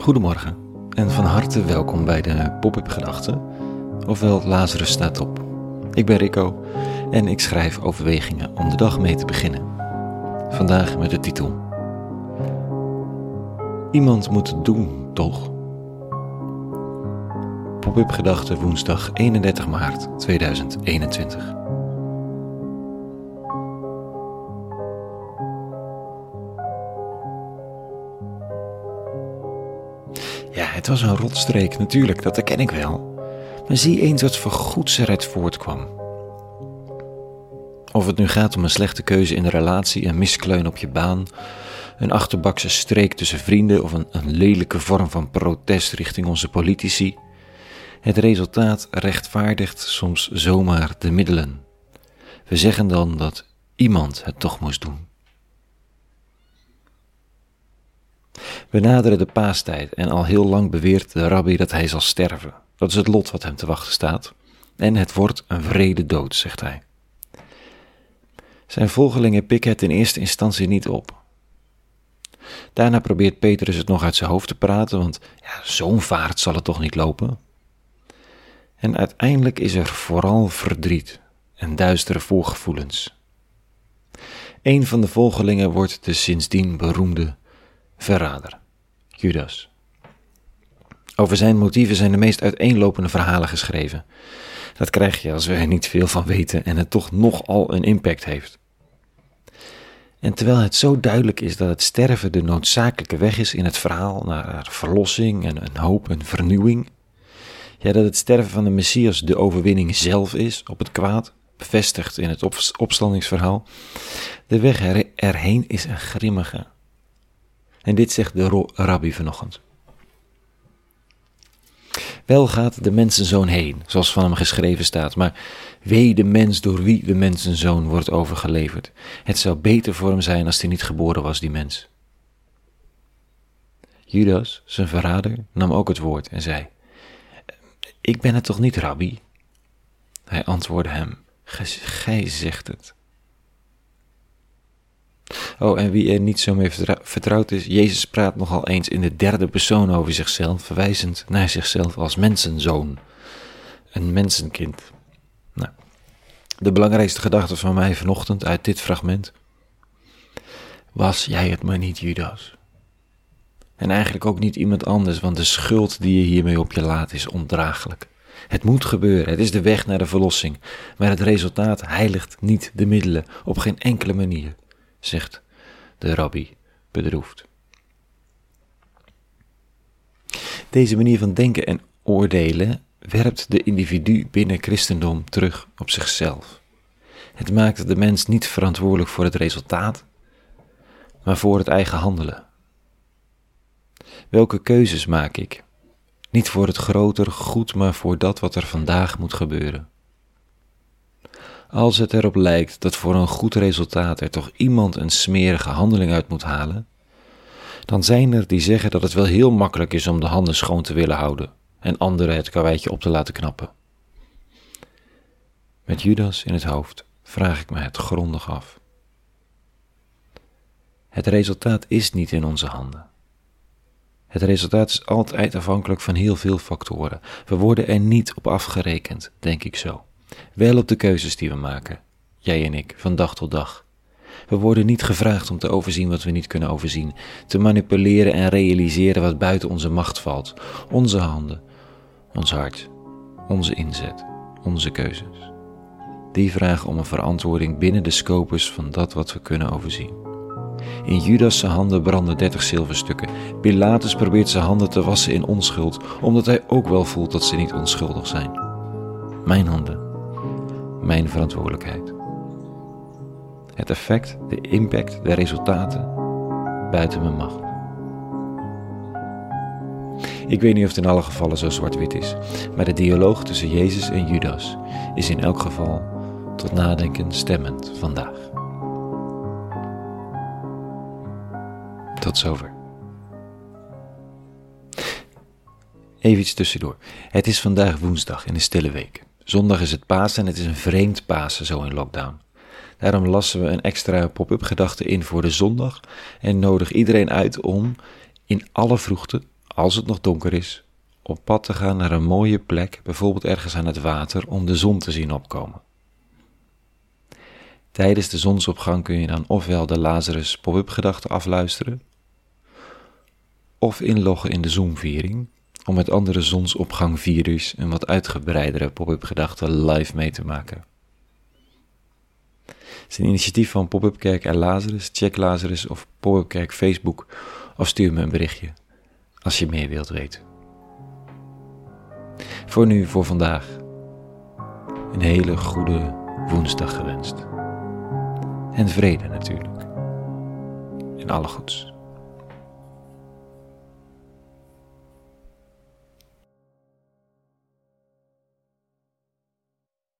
Goedemorgen en van harte welkom bij de Pop-up Gedachten, ofwel Lazarus staat op. Ik ben Rico en ik schrijf overwegingen om de dag mee te beginnen. Vandaag met de titel Iemand moet het doen, toch? Pop-up Gedachten woensdag 31 maart 2021. Ja, het was een rotstreek, natuurlijk, dat herken ik wel. Maar zie eens wat voor goeds eruit voortkwam. Of het nu gaat om een slechte keuze in de relatie, een miskleun op je baan, een achterbakse streek tussen vrienden of een, een lelijke vorm van protest richting onze politici. Het resultaat rechtvaardigt soms zomaar de middelen. We zeggen dan dat iemand het toch moest doen. We naderen de paastijd en al heel lang beweert de rabbi dat hij zal sterven. Dat is het lot wat hem te wachten staat. En het wordt een vrede dood, zegt hij. Zijn volgelingen pikken het in eerste instantie niet op. Daarna probeert Petrus het nog uit zijn hoofd te praten, want ja, zo'n vaart zal het toch niet lopen. En uiteindelijk is er vooral verdriet en duistere voorgevoelens. Een van de volgelingen wordt de sindsdien beroemde verrader, Judas. Over zijn motieven zijn de meest uiteenlopende verhalen geschreven. Dat krijg je als we er niet veel van weten en het toch nogal een impact heeft. En terwijl het zo duidelijk is dat het sterven de noodzakelijke weg is in het verhaal naar verlossing en een hoop en vernieuwing, ja, dat het sterven van de Messias de overwinning zelf is op het kwaad, bevestigd in het opstandingsverhaal, de weg erheen is een grimmige. En dit zegt de rabbi vanochtend. Wel gaat de mensenzoon heen, zoals van hem geschreven staat, maar wee de mens door wie de mensenzoon wordt overgeleverd. Het zou beter voor hem zijn als hij niet geboren was, die mens. Judas, zijn verrader, nam ook het woord en zei: Ik ben het toch niet, rabbi? Hij antwoordde hem: Gij zegt het. Oh, en wie er niet zo mee vertrouwd is, Jezus praat nogal eens in de derde persoon over zichzelf, verwijzend naar zichzelf als mensenzoon, een mensenkind. Nou, de belangrijkste gedachte van mij vanochtend uit dit fragment was jij het maar niet, Judas. En eigenlijk ook niet iemand anders, want de schuld die je hiermee op je laat is ondraaglijk. Het moet gebeuren, het is de weg naar de verlossing, maar het resultaat heiligt niet de middelen op geen enkele manier, zegt de rabbi bedroefd. Deze manier van denken en oordelen werpt de individu binnen christendom terug op zichzelf. Het maakt de mens niet verantwoordelijk voor het resultaat, maar voor het eigen handelen. Welke keuzes maak ik? Niet voor het groter goed, maar voor dat wat er vandaag moet gebeuren. Als het erop lijkt dat voor een goed resultaat er toch iemand een smerige handeling uit moet halen, dan zijn er die zeggen dat het wel heel makkelijk is om de handen schoon te willen houden en anderen het karweitje op te laten knappen. Met Judas in het hoofd vraag ik me het grondig af. Het resultaat is niet in onze handen. Het resultaat is altijd afhankelijk van heel veel factoren. We worden er niet op afgerekend, denk ik zo. Wel op de keuzes die we maken, jij en ik, van dag tot dag. We worden niet gevraagd om te overzien wat we niet kunnen overzien, te manipuleren en realiseren wat buiten onze macht valt. Onze handen, ons hart, onze inzet, onze keuzes. Die vragen om een verantwoording binnen de scopus van dat wat we kunnen overzien. In Judas' handen branden dertig zilverstukken. Pilatus probeert zijn handen te wassen in onschuld, omdat hij ook wel voelt dat ze niet onschuldig zijn. Mijn handen mijn verantwoordelijkheid. Het effect, de impact, de resultaten buiten mijn macht. Ik weet niet of het in alle gevallen zo zwart-wit is, maar de dialoog tussen Jezus en Judas is in elk geval tot nadenken stemmend vandaag. Tot zover. Even iets tussendoor. Het is vandaag woensdag in de stille week. Zondag is het Pasen en het is een vreemd Pasen zo in lockdown. Daarom lassen we een extra pop-up gedachte in voor de zondag en nodig iedereen uit om in alle vroegte, als het nog donker is, op pad te gaan naar een mooie plek, bijvoorbeeld ergens aan het water, om de zon te zien opkomen. Tijdens de zonsopgang kun je dan ofwel de Lazarus pop-up gedachten afluisteren, of inloggen in de Zoom-viering om met andere zonsopgang-virus een wat uitgebreidere pop-up gedachten live mee te maken. Het is een initiatief van Pop-up Kerk en Lazarus. Check Lazarus of Pop-up Kerk Facebook of stuur me een berichtje als je meer wilt weten. Voor nu, voor vandaag, een hele goede woensdag gewenst. En vrede natuurlijk. En alle goeds.